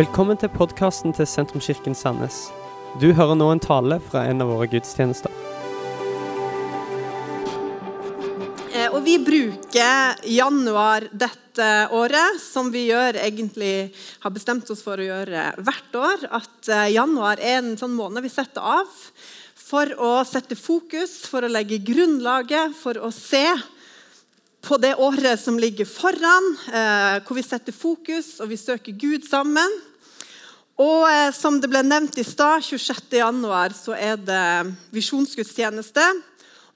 Velkommen til podkasten til Sentrumskirken Sandnes. Du hører nå en tale fra en av våre gudstjenester. Eh, Og vi bruker januar dette året, som vi gjør egentlig har bestemt oss for å gjøre hvert år. At eh, januar er en sånn måned vi setter av for å sette fokus, for å legge grunnlaget, for å se på det året som ligger foran, eh, hvor vi setter fokus og vi søker Gud sammen. Og eh, som det ble nevnt i stad, 26.1 så er det visjonsgudstjeneste.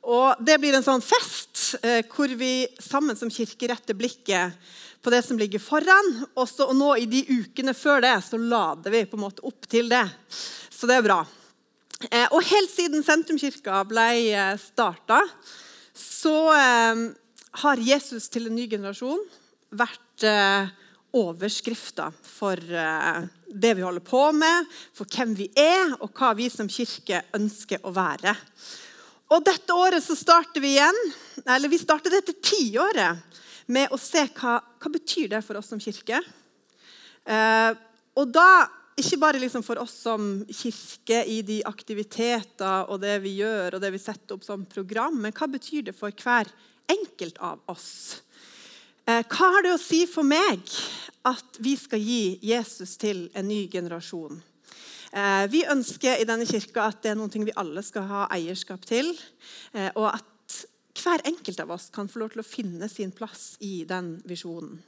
Og det blir en sånn fest eh, hvor vi sammen som kirke retter blikket på det som ligger foran. Også, og nå i de ukene før det så lader vi på en måte opp til det. Så det er bra. Eh, og helt siden Sentrumskirka ble starta, så har Jesus til en ny generasjon vært eh, overskrifta for eh, det vi holder på med, for hvem vi er, og hva vi som kirke ønsker å være. Og dette året så starter vi igjen, eller vi starter dette tiåret med å se hva, hva betyr det for oss som kirke. Eh, og da ikke bare liksom for oss som kirke i de aktiviteter og det vi gjør og det vi setter opp som program, men hva betyr det for hver enkelt av oss? Eh, hva har det å si for meg at vi skal gi Jesus til en ny generasjon? Eh, Vi ønsker i denne kirka at det er noe vi alle skal ha eierskap til. eh, Og at hver enkelt av oss kan få lov til å finne sin plass i den visjonen.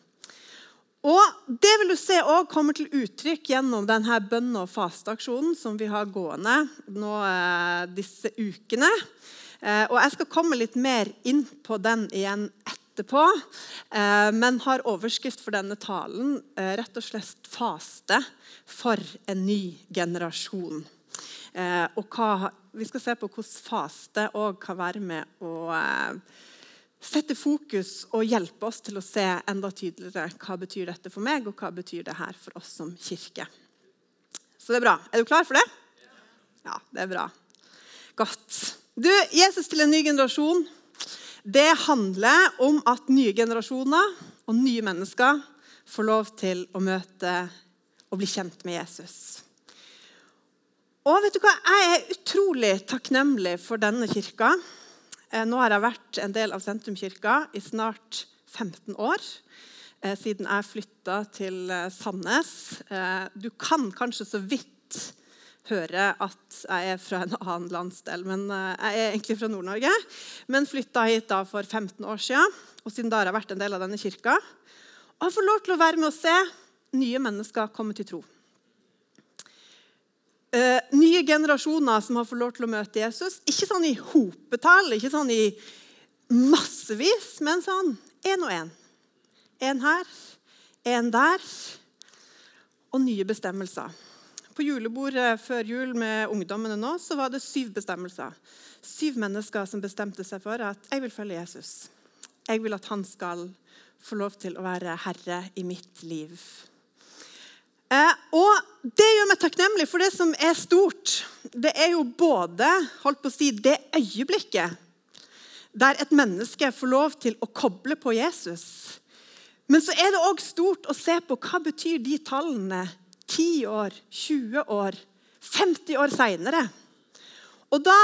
Og Det vil du se også kommer til uttrykk gjennom denne bønne- og fasteaksjonen som vi har gående nå disse ukene. Og Jeg skal komme litt mer inn på den igjen etterpå, eh, men har overskrift for denne talen eh, rett og slett 'Faste for en ny generasjon'. Eh, hva, Vi skal se på hvordan faste òg kan være med å sette fokus og hjelpe oss til å se enda tydeligere hva betyr dette for meg, og hva betyr det her for oss som kirke. Så det er bra. Er du klar for det? Ja, det er bra. Godt. Du, Jesus til en ny generasjon, det handler om at nye generasjoner og nye mennesker får lov til å møte og bli kjent med Jesus. Og vet du hva? Jeg er utrolig takknemlig for denne kirka. Eh, Nå har jeg vært en del av Sentrumkirka i snart 15 år. eh, Siden jeg flytta til eh, Sandnes. Du kan kanskje så vidt høre at jeg er fra en annen landsdel. Men eh, jeg er egentlig fra Nord-Norge. Men flytta hit da for 15 år siden. Og siden da har jeg vært en del av denne kirka. Og har fått lov til å være med å se nye mennesker komme til tro. Eh, nye generasjoner som har fått lov til å møte Jesus. Ikke sånn i hopetall, ikke sånn i massevis, men sånn én og én. En her, en der. Og nye bestemmelser. På julebordet før jul med ungdommene nå, så var det syv bestemmelser. Syv mennesker som bestemte seg for at jeg vil følge Jesus. Jeg vil at han skal få lov til å være herre i mitt liv. Eh, og det gjør meg takknemlig, for det som er stort, det er jo både holdt på å si, det øyeblikket der et menneske får lov til å koble på Jesus. Men så er det òg stort å se på hva betyr de tallene 10 år, 20 år, 50 år seinere. Og da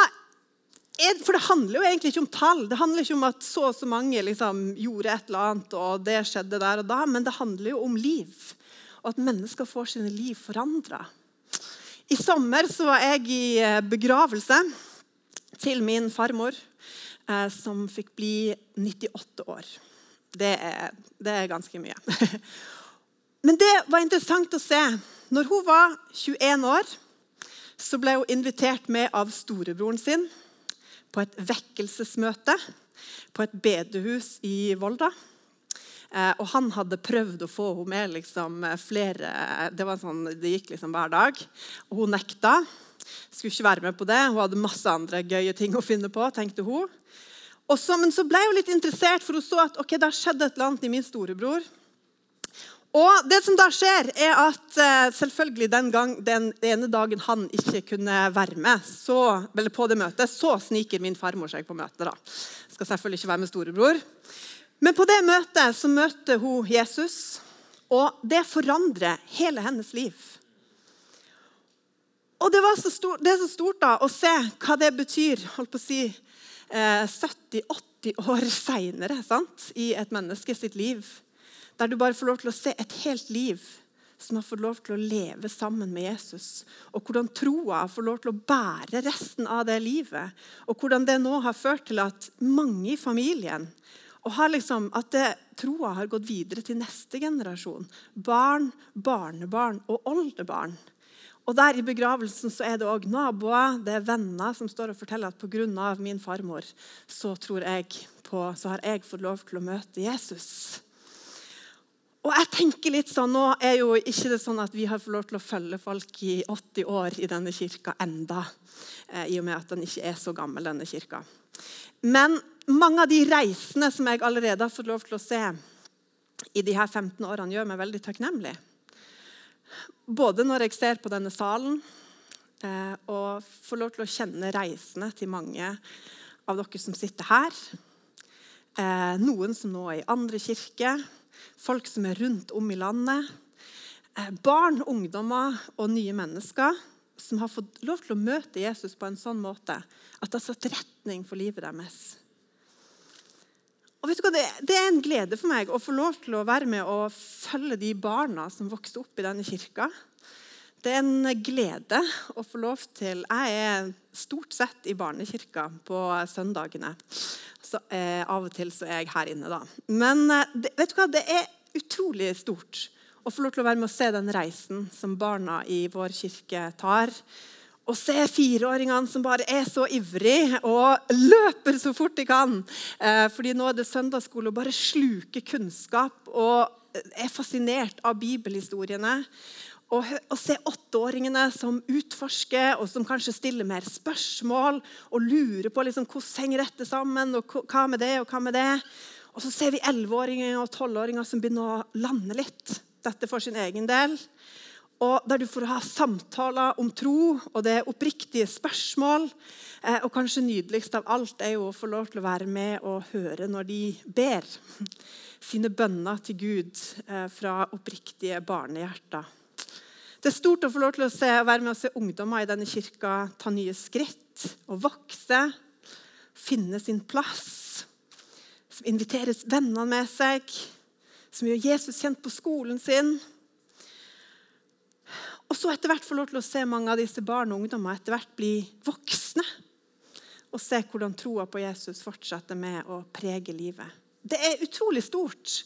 for det handler jo egentlig ikke om tall. Det handler ikke om at så og så mange liksom, gjorde et eller annet, og det skjedde der og da, men det handler jo om liv og at mennesker får sine liv forandra. I sommer så var jeg i eh, begravelse til min farmor, eh, som fikk bli 98 år. Det er, det er ganske mye. Men det var interessant å se. Når hun var 21 år, så ble hun invitert med av storebroren sin på et vekkelsesmøte på et bedehus i Volda. Eh, og han hadde prøvd å få henne med liksom, flere det, var sånn, det gikk liksom hver dag. Og hun nekta. Skulle ikke være med på det. Hun hadde masse andre gøye ting å finne på. tenkte hun. Så, men så ble hun litt interessert, for hun så at ok, det har skjedd et eller annet i min storebror. Og det som da skjer, er at eh, selvfølgelig den, gang, den ene dagen han ikke kunne være med så, på det møtet, så sniker min farmor seg på møtet. da. Skal selvfølgelig ikke være med storebror. Men på det møtet så møter hun Jesus. Og det forandrer hele hennes liv. Og det, så stort, er så stort da, å se hva det betyr holdt på å si, eh, 70-80 år seinere i et menneske sitt liv. Der du bare får lov til å se et helt liv som har fått lov til å leve sammen med Jesus. Og hvordan troa får lov til å bære resten av det livet. Og hvordan det nå har ført til at mange i familien og liksom, At det, troa har gått videre til neste generasjon. Barn, barnebarn og oldebarn. Og der I begravelsen så er det òg naboer det er venner som står og forteller at pga. min farmor så, jeg på, så har jeg fått lov til å møte Jesus. Og jeg tenker litt sånn, Nå er jo ikke det sånn at vi har fått lov til å følge folk i 80 år i denne kirka enda, eh, i og med at den ikke er så gammel, denne kirka. Men mange av de reisene som jeg allerede har fått lov til å se i de her 15 årene, gjør meg veldig takknemlig. Både når jeg ser på denne salen eh, og får lov til å kjenne reisene til mange av dere som sitter her. Eh, noen som nå er i andre kirker. Folk som er rundt om i landet. Eh, barn, ungdommer og nye mennesker som har fått lov til å møte Jesus på en sånn måte at det har satt retning for livet deres. Og vet du hva, det, det, er en glede for meg å få lov til å være med og følge de barna som vokste opp i denne kirka. Det er en glede å få lov til Jeg er stort sett i barnekirka på søndagene. Så eh, Av og til så er jeg her inne, da. Men eh, det, vet du hva, det er utrolig stort å få lov til å være med og se den reisen som barna i vår kirke tar og se fireåringene som bare er så ivrig og løper så fort de kan. Eh, fordi nå er det søndagsskole og bare sluker kunnskap og er fascinert av bibelhistoriene. Og, og se åtteåringene som utforsker og som kanskje stiller mer spørsmål og lurer på liksom, hvordan henger dette sammen, og hva med det og hva med det. Og så ser vi elleveåringer og tolvåringer som begynner å lande litt. Dette for sin egen del og der du får ha samtaler om tro, og det er oppriktige spørsmål. Eh, og kanskje nydeligst av alt er jo å få lov til å være med og høre når de ber sine bønner til Gud eh, fra oppriktige barnehjerter. Det er stort å få lov til å se, være med og se ungdommer i denne kirka ta nye skritt og vokse, finne sin plass, som inviteres vennene med seg, som gjør Jesus kjent på skolen sin og så etter hvert få lov til å se mange av disse barn og ungdommer etter hvert bli voksne. Og se hvordan troa på Jesus fortsetter med å prege livet. Det er utrolig stort.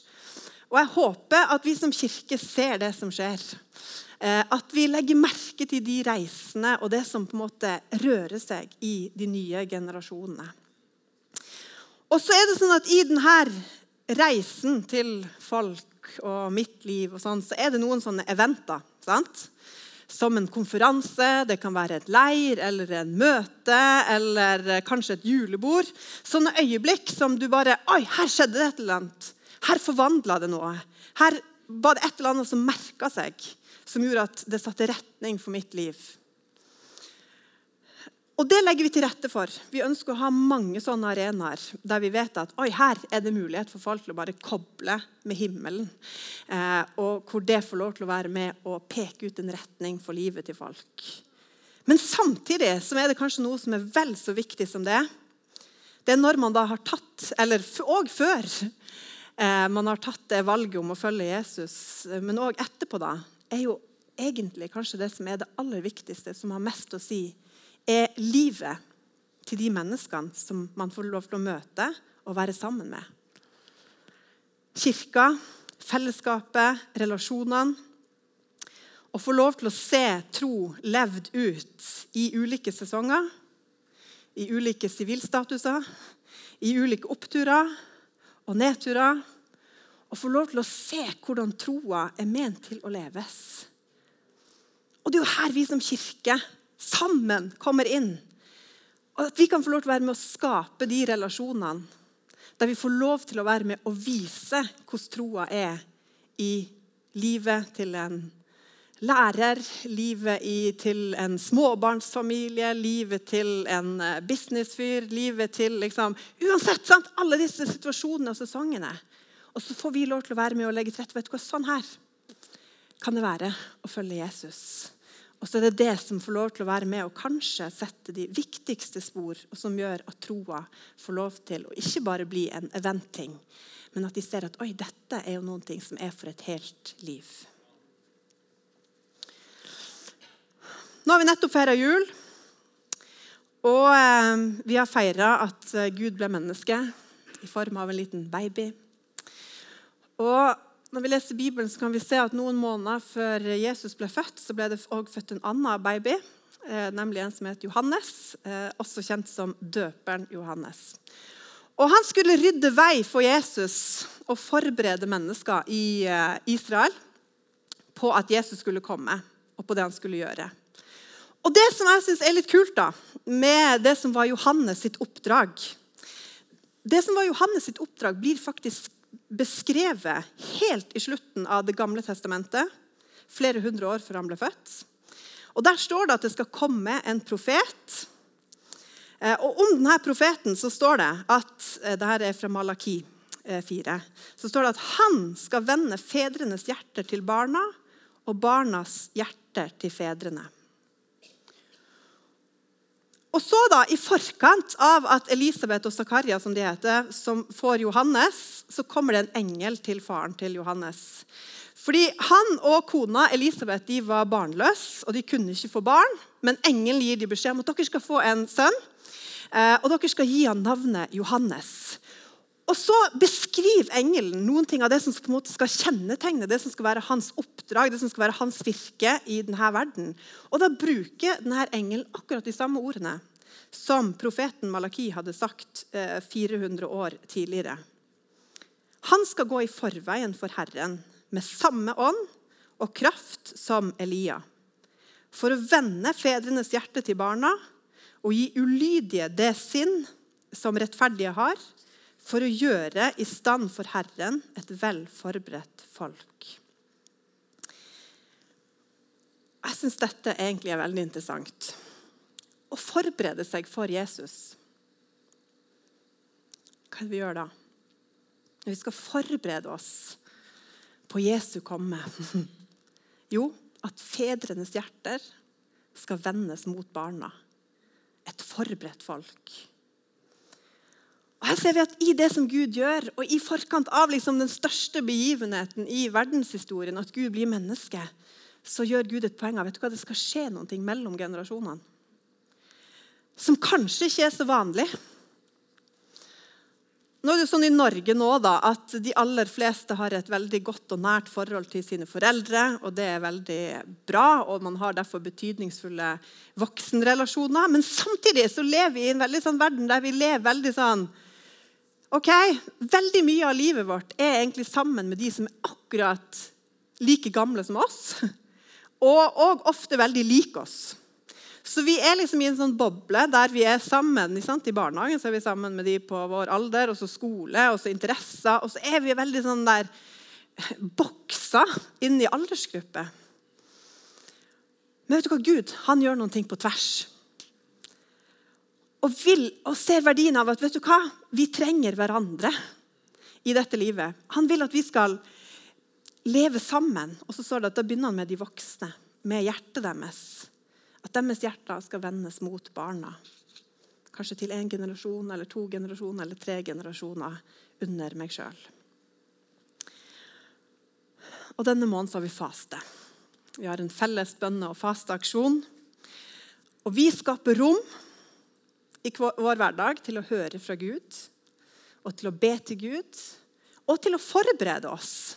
Og jeg håper at vi som kirke ser det som skjer. Eh, at vi legger merke til de reisene og det som på en måte rører seg i de nye generasjonene. Og så er det sånn at i denne reisen til folk og mitt liv og sånn, så er det noen sånne eventer. sant? som en konferanse, det kan være et leir eller en møte eller kanskje et julebord. Sånne øyeblikk som du bare Oi, her skjedde det et eller annet. Her forvandla det noe. Her var det et eller annet som merka seg, som gjorde at det satte retning for mitt liv. Og Det legger vi til rette for. Vi ønsker å ha mange sånne arenaer der vi vet at oi, her er det mulighet for folk til å bare koble med himmelen. Eh, og hvor det får lov til å være med og peke ut en retning for livet til folk. Men samtidig så er det kanskje noe som er vel så viktig som det. Det er når man da har tatt, eller òg før eh, man har tatt det valget om å følge Jesus, men òg etterpå, da, er jo egentlig kanskje det som er det aller viktigste, som har mest å si er livet til de menneskene som man får lov til å møte og være sammen med. Kirka, fellesskapet, relasjonene. Å få lov til å se tro levd ut i ulike sesonger, i ulike sivilstatuser, i ulike oppturer og nedturer. Å få lov til å se hvordan troa er ment til å leves. Og Det er jo her vi som kirke sammen kommer inn. Og At vi kan få lov til å være med å skape de relasjonene der vi får lov til å være med å vise hvordan troa er i livet til en lærer, livet i, til en småbarnsfamilie, livet til en eh, businessfyr, livet til liksom, Uansett! Sant? Alle disse situasjonene og sesongene. Og så får vi lov til å være med og legge til rette. Vet du hva, sånn her kan det være å følge Jesus. Og så er det det som får lov til å være med og kanskje sette de viktigste spor, og som gjør at troa får lov til å ikke bare bli en eventting, men at de ser at oi, dette er jo noe som er for et helt liv. Nå har vi nettopp feira jul. Og eh, vi har feira at Gud ble menneske i form av en liten baby. Og når vi leser Bibelen, så kan vi se at noen måneder før Jesus ble født, så ble det også født en annen baby, eh, nemlig en som het Johannes, eh, også kjent som døperen Johannes. Og Han skulle rydde vei for Jesus og forberede mennesker i eh, Israel på at Jesus skulle komme, og på det han skulle gjøre. Og Det som jeg synes er litt kult da, med det som var Johannes sitt oppdrag Det som var Johannes sitt oppdrag, blir faktisk beskrevet helt i slutten av Det gamle testamentet, flere hundre år før han ble født. Og Der står det at det skal komme en profet. Eh, og Om denne profeten så står det at eh, det her er fra Malaki 4, eh, så står det at han skal vende fedrenes hjerter til barna og barnas hjerter til fedrene. Og så da, I forkant av at Elisabeth og Zakaria som de heter, som får Johannes, så kommer det en engel til faren til Johannes. Fordi Han og kona Elisabeth de var barnløse, og de kunne ikke få barn. Men engelen gir de beskjed om at dere skal få en sønn, eh, og dere skal gi ham navnet Johannes. Og så beskriver engelen noen ting av det som på en måte skal kjennetegne det som skal være hans oppdrag, det som skal være hans virke i denne verden. Og Da bruker denne engelen akkurat de samme ordene som profeten Malaki hadde sagt 400 eh, år tidligere. Han skal gå i forveien for Herren med samme ånd og kraft som Elia, for å vende fedrenes hjerte til barna og gi ulydige det sinn som rettferdige har, for å gjøre i stand for Herren et velforberedt folk. Jeg syns dette egentlig er veldig interessant. Å forberede seg for Jesus. Hva er det vi gjør da? Vi skal forberede oss på Jesu komme. Jo, at fedrenes hjerter skal vendes mot barna. Et forberedt folk. Og her ser vi at I det som Gud gjør, og i forkant av liksom den største begivenheten i verdenshistorien, at Gud blir menneske, så gjør Gud et poeng av vet du hva, det skal skje noe mellom generasjonene. Som kanskje ikke er så vanlig. Nå er det sånn i Norge nå da, at De aller fleste har et veldig godt og nært forhold til sine foreldre. og Det er veldig bra, og man har derfor betydningsfulle voksenrelasjoner. Men samtidig så lever vi i en veldig sånn verden der vi lever veldig sånn Ok, Veldig mye av livet vårt er egentlig sammen med de som er akkurat like gamle som oss. Og, og ofte veldig like oss. Så vi er liksom i en sånn boble der vi er sammen. I barnehagen så er vi sammen med de på vår alder, og så skole, og så interesser. Og så er vi veldig sånn der boksa inn i aldersgrupper. Men vet du hva? Gud han gjør noen ting på tvers. Og, vil, og ser verdien av at vet du hva? Vi trenger hverandre i dette livet. Han vil at vi skal leve sammen. Og så står det at da begynner han med de voksne, med hjertet deres. At deres hjerter skal vendes mot barna. Kanskje til én generasjon eller to generasjoner eller tre generasjoner under meg sjøl. Og denne måneden har vi faste. Vi har en felles bønne- og fasteaksjon. Og vi skaper rom i vår hverdag til å høre fra Gud, og til å be til Gud, og til å forberede oss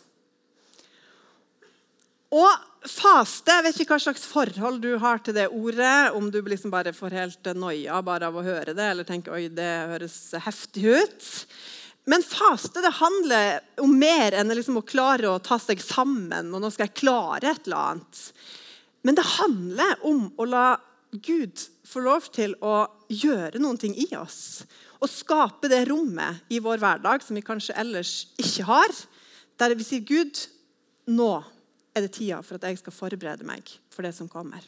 og faste Jeg vet ikke hva slags forhold du har til det ordet. Om du liksom bare får helt noia bare av å høre det, eller tenker oi, det høres heftig ut. Men faste det handler om mer enn liksom å klare å ta seg sammen. og nå skal jeg klare et eller annet. Men det handler om å la Gud få lov til å gjøre noen ting i oss. Og skape det rommet i vår hverdag som vi kanskje ellers ikke har. Der vi sier, 'Gud, nå er det tida for at jeg skal forberede meg for det som kommer.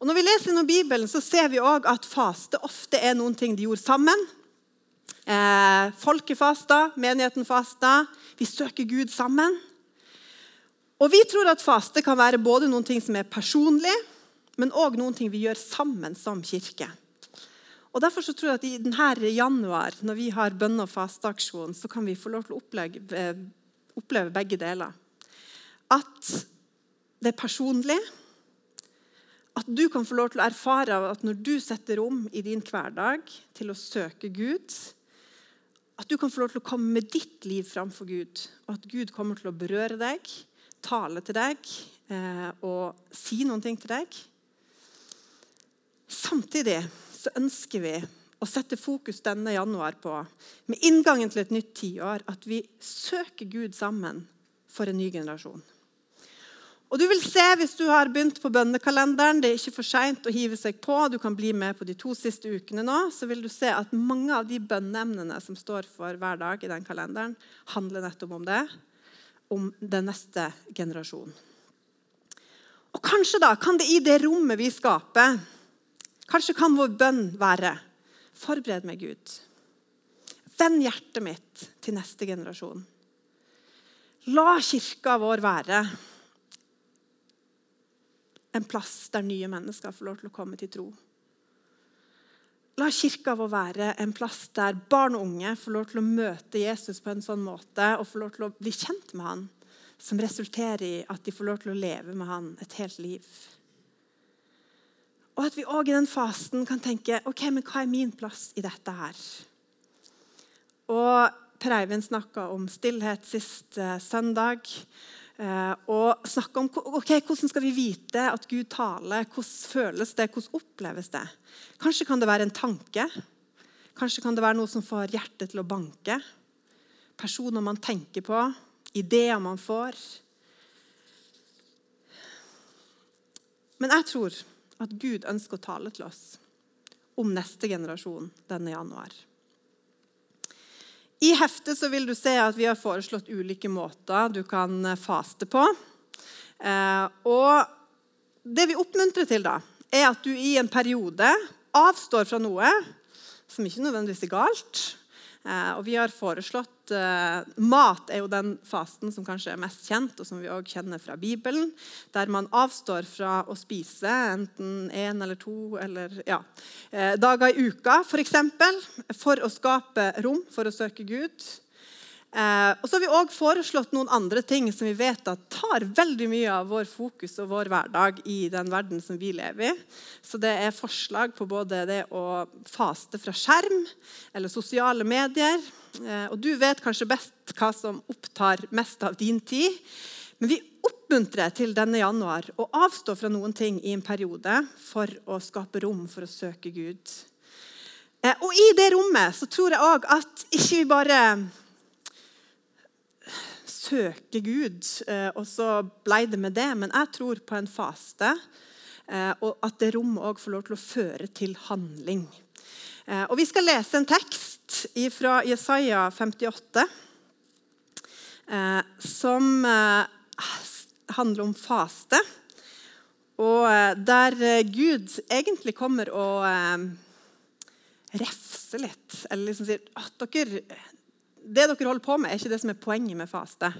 Og Når vi leser gjennom Bibelen, så ser vi også at faste ofte er noen ting de gjorde sammen. Eh, folket fasta, menigheten fasta. Vi søker Gud sammen. Og Vi tror at faste kan være både noen ting som er personlig, men òg noen ting vi gjør sammen som kirke. Og Derfor så tror jeg at i denne januar, når vi har bønne- og fasteaksjon, så kan vi få lov til å oppleve, eh, oppleve begge deler. At det er personlig. At du kan få lov til å erfare at når du setter rom i din hverdag til å søke Gud, at du kan få lov til å komme med ditt liv framfor Gud, og at Gud kommer til å berøre deg, tale til deg eh, og si noen ting til deg. Samtidig så ønsker vi å sette fokus denne januar på, med inngangen til et nytt tiår, at vi søker Gud sammen for en ny generasjon. Og du vil se hvis du har begynt på bønnekalenderen, det er ikke for seint å hive seg på, du kan bli med på de to siste ukene nå, så vil du se at mange av de bønneemnene som står for hver dag i den kalenderen, handler nettopp om det. Om den neste generasjonen. Og kanskje da kan det i det rommet vi skaper, Kanskje kan vår bønn være Forbered meg, Gud. Vend hjertet mitt til neste generasjon. La kirka vår være en plass der nye mennesker får lov til å komme til tro. La kirka vår være en plass der barn og unge får lov til å møte Jesus på en sånn måte og får lov til å bli kjent med han, som resulterer i at de får lov til å leve med han et helt liv. Og at vi òg i den fasen kan tenke ok, men hva er min plass i dette her? Og Per Eivind snakka om stillhet sist eh, søndag. Eh, og snakka om ok, hvordan skal vi vite at Gud taler. Hvordan føles det? Hvordan oppleves det? Kanskje kan det være en tanke. Kanskje kan det være noe som får hjertet til å banke. Personer man tenker på. Ideer man får. Men jeg tror at Gud ønsker å tale til oss om neste generasjon denne januar. I heftet vil du se at vi har foreslått ulike måter du kan faste på. Eh, og det vi oppmuntrer til, da, er at du i en periode avstår fra noe som ikke nødvendigvis er galt, og vi har foreslått uh, Mat er jo den fasten som kanskje er mest kjent, og som vi også kjenner fra Bibelen. Der man avstår fra å spise enten én eller to eller, ja, uh, dager i uka, f.eks. For, for å skape rom for å søke Gud. Eh, og så har vi også foreslått noen andre ting som vi vet at tar veldig mye av vår fokus og vår hverdag i den verden som vi lever i. Så det er forslag på både det å faste fra skjerm eller sosiale medier. Eh, og du vet kanskje best hva som opptar mest av din tid. Men vi oppmuntrer til denne januar å avstå fra noen ting i en periode for å skape rom for å søke Gud. Eh, og i det rommet så tror jeg òg at ikke vi bare søke Gud, eh, og så ble det med det. Men jeg tror på en faste, eh, og at det rommet òg får lov til å føre til handling. Eh, og Vi skal lese en tekst fra Jesaja 58 som handler om faste. Og der Gud egentlig kommer og refser litt. Eller liksom sier at dere, det dere holder på med, er ikke det som er poenget med faste.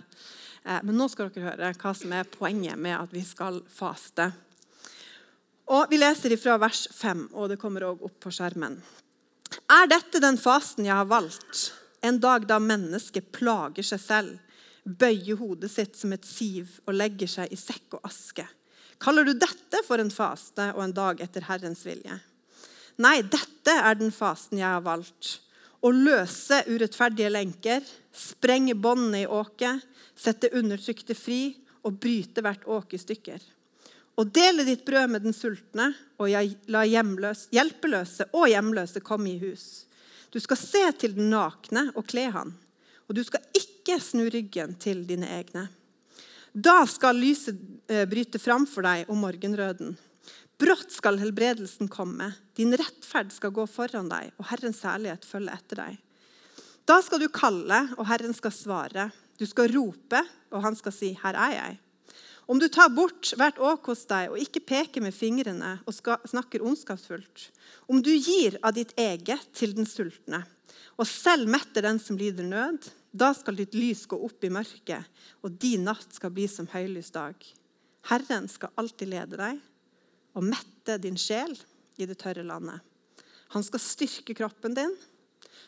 Eh, men nå skal dere høre hva som er poenget med at vi skal faste. Og Vi leser fra vers 5, og det kommer også opp på skjermen. Er dette den fasten jeg har valgt, en dag da mennesket plager seg selv, bøyer hodet sitt som et siv og legger seg i sekk og aske? Kaller du dette for en faste og en dag etter Herrens vilje? Nei, dette er den fasten jeg har valgt å løse urettferdige lenker, sprenge båndene i åket, sette undertrykte fri og bryte hvert åke i stykker. Og dele ditt brød med den sultne, og la hjelpeløse og hjemløse komme i hus. Du skal se til den nakne og kle han, og du skal ikke snu ryggen til dine egne. Da skal lyset eh, bryte fram for deg om morgenrøden. Brått skal helbredelsen komme. Din rettferd skal gå foran deg, og Herrens herlighet følge etter deg. Da skal du kalle, og Herren skal svare. Du skal rope, og han skal si, 'Her er jeg'. Om du tar bort hvert åk hos deg og ikke peker med fingrene og snakker ondskapsfullt, om du gir av ditt eget til den sultne og selv metter den som lider nød, Da skal ditt lys gå opp i mørket, og din natt skal bli som høylys dag. Herren skal alltid lede deg og mette din sjel i det tørre landet. Han skal styrke kroppen din,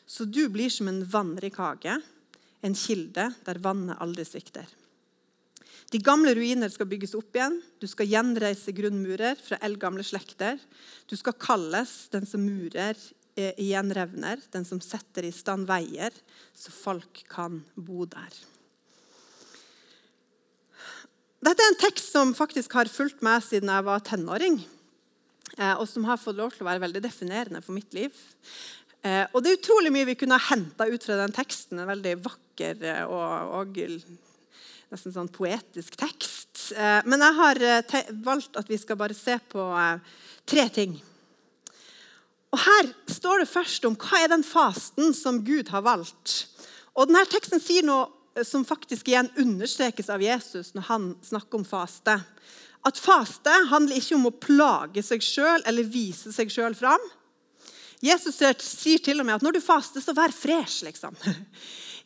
så du blir som en vannrik hage, en kilde der vannet aldri svikter. De gamle ruiner skal bygges opp igjen. Du skal gjenreise grunnmurer fra eldgamle slekter. Du skal kalles den som murer eh, igjen revner, den som setter i stand veier, så folk kan bo der. Dette er en tekst som faktisk har fulgt meg siden jeg var tenåring. Eh, og som har fått lov til å være veldig definerende for mitt liv. Eh, og Det er utrolig mye vi kunne ha henta ut fra den teksten. En veldig vakker eh, og, og nesten sånn poetisk tekst. Men jeg har valgt at vi skal bare se på tre ting. Og Her står det først om hva er den fasten som Gud har valgt. Og denne Teksten sier noe som faktisk igjen understrekes av Jesus når han snakker om faste at faste handler ikke om å plage seg sjøl eller vise seg sjøl fram. Jesus sier til og med at når du faster, så vær fresh. liksom.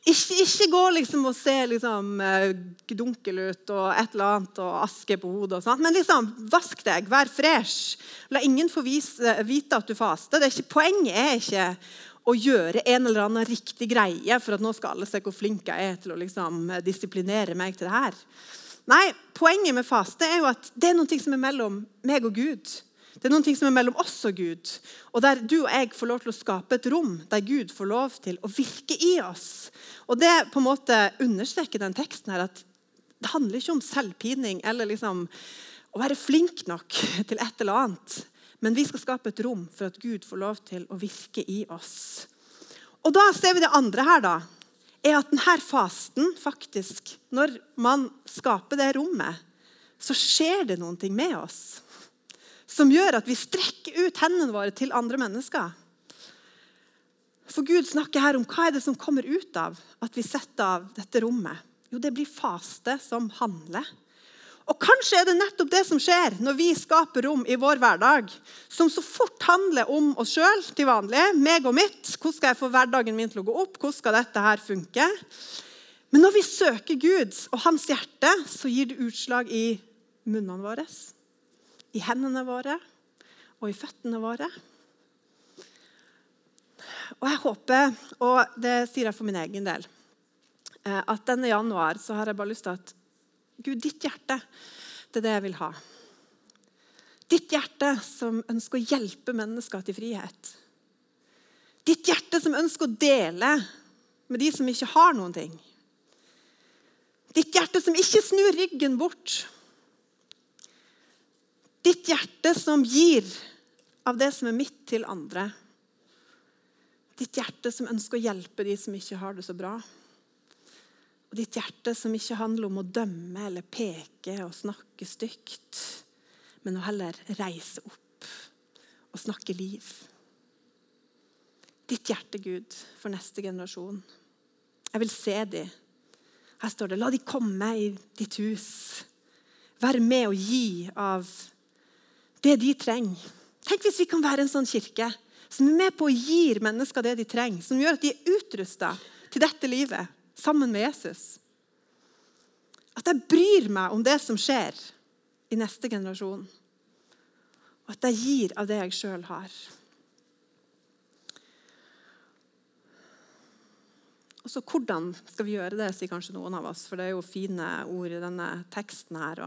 Ikke, ikke gå liksom og se liksom, eh, dunkel ut og et eller annet og aske på hodet. og sånt. Men liksom, vask deg, vær fresh. La ingen få vise, vite at du faster. Ikke, poenget er ikke å gjøre en eller annen riktig greie for at nå skal alle se hvor flink jeg er til å liksom, disiplinere meg til det her. Nei, Poenget med faste er jo at det er noe som er mellom meg og Gud. Det er noen ting som er mellom oss og Gud. Og der du og jeg får lov til å skape et rom der Gud får lov til å virke i oss. Og Det på en måte understreker den teksten her at det handler ikke om selvpining eller liksom å være flink nok til et eller annet. Men vi skal skape et rom for at Gud får lov til å virke i oss. Og da ser vi det andre her, da er at denne fasten faktisk, Når man skaper det rommet, så skjer det noen ting med oss som gjør at vi strekker ut hendene våre til andre mennesker. For Gud snakker her om hva er det som kommer ut av at vi setter av dette rommet. Jo, det blir faste som handler og Kanskje er det nettopp det som skjer når vi skaper rom i vår hverdag, som så fort handler om oss sjøl til vanlig. meg og mitt. Hvordan skal jeg få hverdagen min til å gå opp? Hvordan skal dette her funke? Men når vi søker Gud og hans hjerte, så gir det utslag i munnene våre, i hendene våre og i føttene våre. Og jeg håper, og det sier jeg for min egen del, eh, at denne januar så har jeg bare lyst til at Gud, ditt hjerte, det er det jeg vil ha. Ditt hjerte som ønsker å hjelpe mennesker til frihet. Ditt hjerte som ønsker å dele med de som ikke har noen ting. Ditt hjerte som ikke snur ryggen bort. Ditt hjerte som gir av det som er mitt, til andre. Ditt hjerte som ønsker å hjelpe de som ikke har det så bra. Og ditt hjerte som ikke handler om å dømme eller peke og snakke stygt, men å heller reise opp og snakke liv. Ditt hjerte, Gud, for neste generasjon. Jeg vil se dem. Her står det La de komme i ditt hus. Vær med og gi av det de trenger. Tenk hvis vi kan være en sånn kirke som er med på å gi mennesker det de trenger, som gjør at de er utrusta til dette livet sammen med Jesus. At jeg bryr meg om det som skjer i neste generasjon. Og at jeg gir av det jeg sjøl har. Og så Hvordan skal vi gjøre det, sier kanskje noen av oss. For det er jo fine ord i denne teksten her.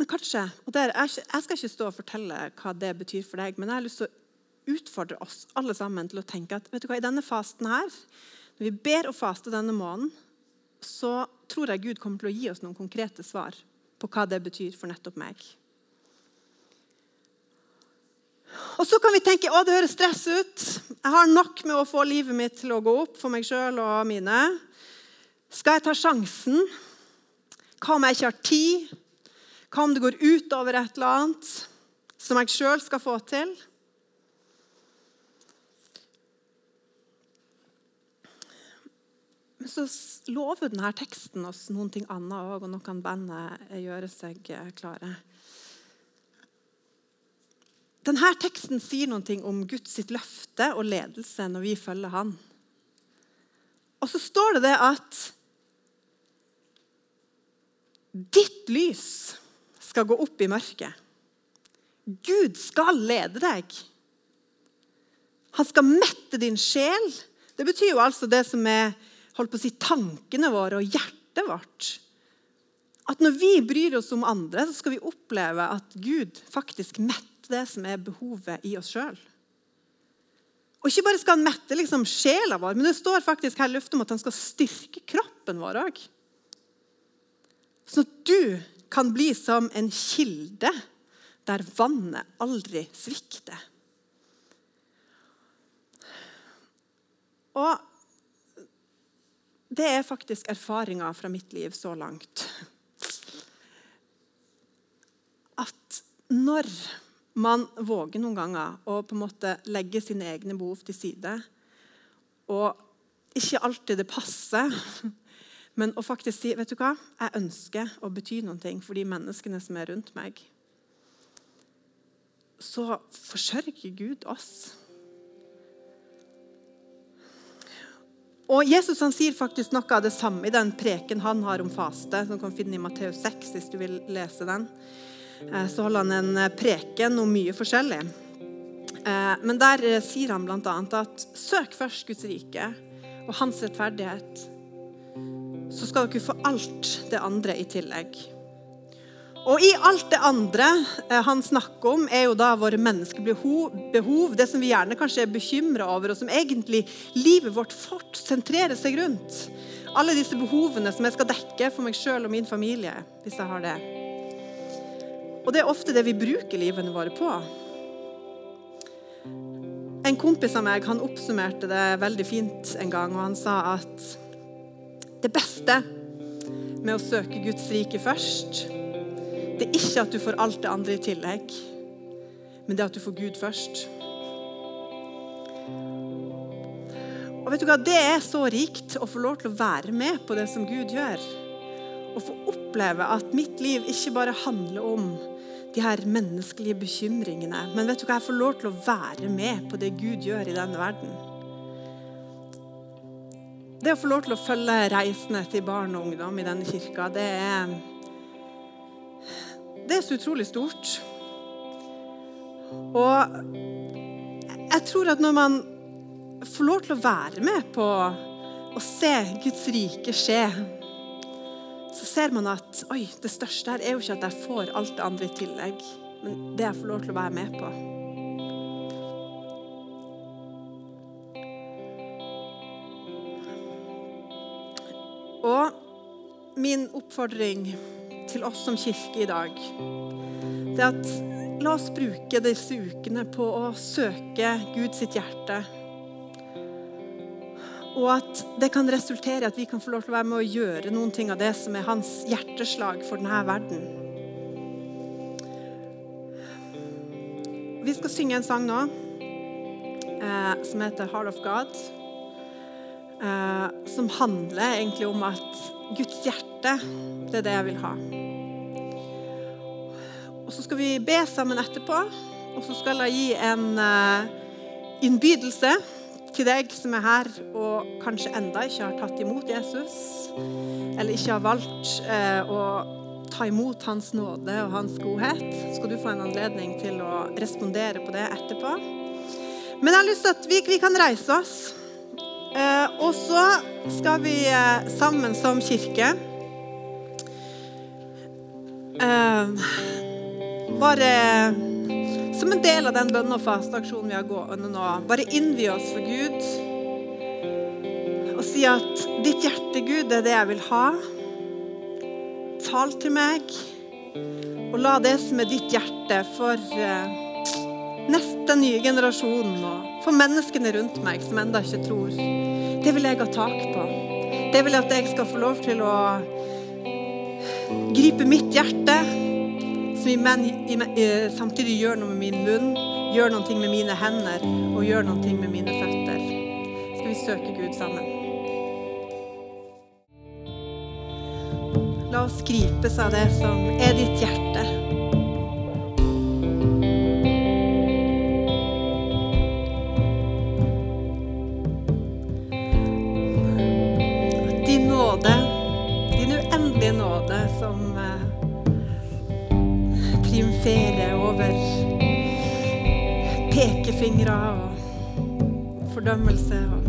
Men kanskje, og der, Jeg skal ikke stå og fortelle hva det betyr for deg, men jeg har lyst til å utfordre oss alle sammen til å tenke at vet du hva, i denne fasten her når vi ber og faster denne måneden, så tror jeg Gud kommer til å gi oss noen konkrete svar på hva det betyr for nettopp meg. Og Så kan vi tenke å det høres stress ut. Jeg har nok med å få livet mitt til å gå opp for meg sjøl og mine. Skal jeg ta sjansen? Hva om jeg ikke har tid? Hva om det går utover et eller annet som jeg sjøl skal få til? Men så lover denne teksten oss noen ting annet òg, og nå kan bandet gjøre seg eh, klare. Denne teksten sier noe om Guds løfte og ledelse når vi følger Han. Og så står det det at ditt lys skal gå opp i mørket. Gud skal lede deg. Han skal mette din sjel. Det betyr jo altså det som er holdt på å si, tankene våre og hjertet vårt. At når vi bryr oss om andre, så skal vi oppleve at Gud faktisk metter det som er behovet i oss sjøl. Og ikke bare skal han mette liksom sjela vår, men det står faktisk her løftet om at han skal styrke kroppen vår òg. Sånn at du kan bli som en kilde der vannet aldri svikter. Og det er faktisk erfaringa fra mitt liv så langt. At når man våger noen ganger å på en måte legge sine egne behov til side, og ikke alltid det passer, men å faktisk si vet du hva, jeg ønsker å bety noe for de menneskene som er rundt meg, så forsørger Gud oss. Og Jesus han sier faktisk noe av det samme i den preken han har om faste, som du kan finne i Matteus 6 hvis du vil lese den. Eh, så holder han en eh, preken om mye forskjellig. Eh, men der sier han bl.a. at søk først Guds rike og hans rettferdighet, så skal dere få alt det andre i tillegg. Og i alt det andre eh, han snakker om, er jo da våre menneskelige behov, det som vi gjerne kanskje er bekymra over, og som egentlig livet vårt fort sentrerer seg rundt. Alle disse behovene som jeg skal dekke for meg sjøl og min familie, hvis jeg har det. Og det er ofte det vi bruker livene våre på. En kompis av meg han oppsummerte det veldig fint en gang, og han sa at det beste med å søke Guds rike først det er ikke at du får alt det andre i tillegg, men det er at du får Gud først. Og vet du hva? Det er så rikt å få lov til å være med på det som Gud gjør. Å få oppleve at mitt liv ikke bare handler om de her menneskelige bekymringene. Men vet du hva? jeg får lov til å være med på det Gud gjør i denne verden. Det å få lov til å følge reisene til barn og ungdom i denne kirka, det er det er så utrolig stort. Og jeg tror at når man får lov til å være med på å se Guds rike skje, så ser man at oi, det største her er jo ikke at jeg får alt det andre i tillegg, men det jeg får lov til å være med på. Og min oppfordring til oss som kirke i dag, det at la oss bruke disse ukene på å søke Gud sitt hjerte. Og at det kan resultere i at vi kan få lov til å være med å gjøre noen ting av det som er hans hjerteslag for denne verden. Vi skal synge en sang nå eh, som heter 'Heart of God'. Eh, som handler egentlig om at Guds hjerte, det er det jeg vil ha. Skal vi be sammen etterpå, og så skal jeg gi en uh, innbydelse til deg som er her og kanskje enda ikke har tatt imot Jesus, eller ikke har valgt uh, å ta imot Hans nåde og Hans godhet. Skal du få en anledning til å respondere på det etterpå. Men jeg har lyst til at vi, vi kan reise oss. Uh, og så skal vi sammen som kirke bare som en del av den bønne- og fasteaksjonen vi har gående nå, bare innvie oss for Gud og si at ditt hjerte, Gud, er det jeg vil ha. Tal til meg, og la det som er ditt hjerte for uh, neste nye generasjon og for menneskene rundt meg som enda ikke tror, det vil jeg ha tak på. Det vil jeg at jeg skal få lov til å gripe mitt hjerte som samtidig gjør noe med min munn, gjør noe med mine hender og gjør noe med mine føtter. Skal vi søke Gud sammen? La oss gripes av det som er ditt hjerte. Fordømmelse og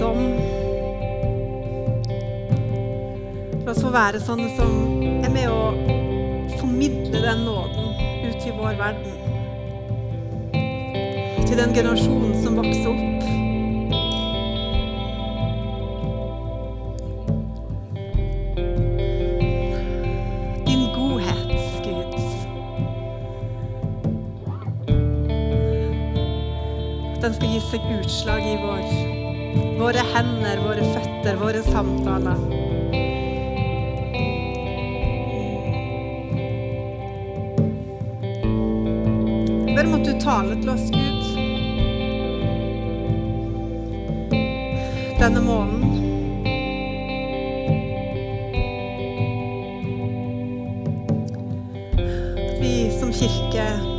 dom. La oss få være sånne som er med å formidle den nåden ut i vår verden. Til den generasjonen som vokser opp. Utslag i vår, våre hender, våre føtter, våre samtaler. bare at du taler til oss, Gud. Denne måneden. Vi som kirke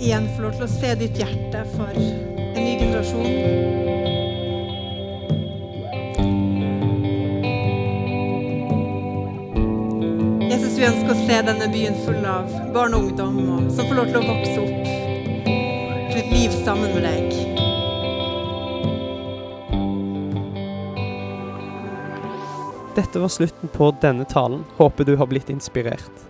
igjen får lov til å se ditt hjerte for en ny generasjon. Vi ønsker å se denne byen full av barn og ungdom og, som får lov til å vokse opp til et liv sammen med deg. Dette var slutten på denne talen. Håper du har blitt inspirert.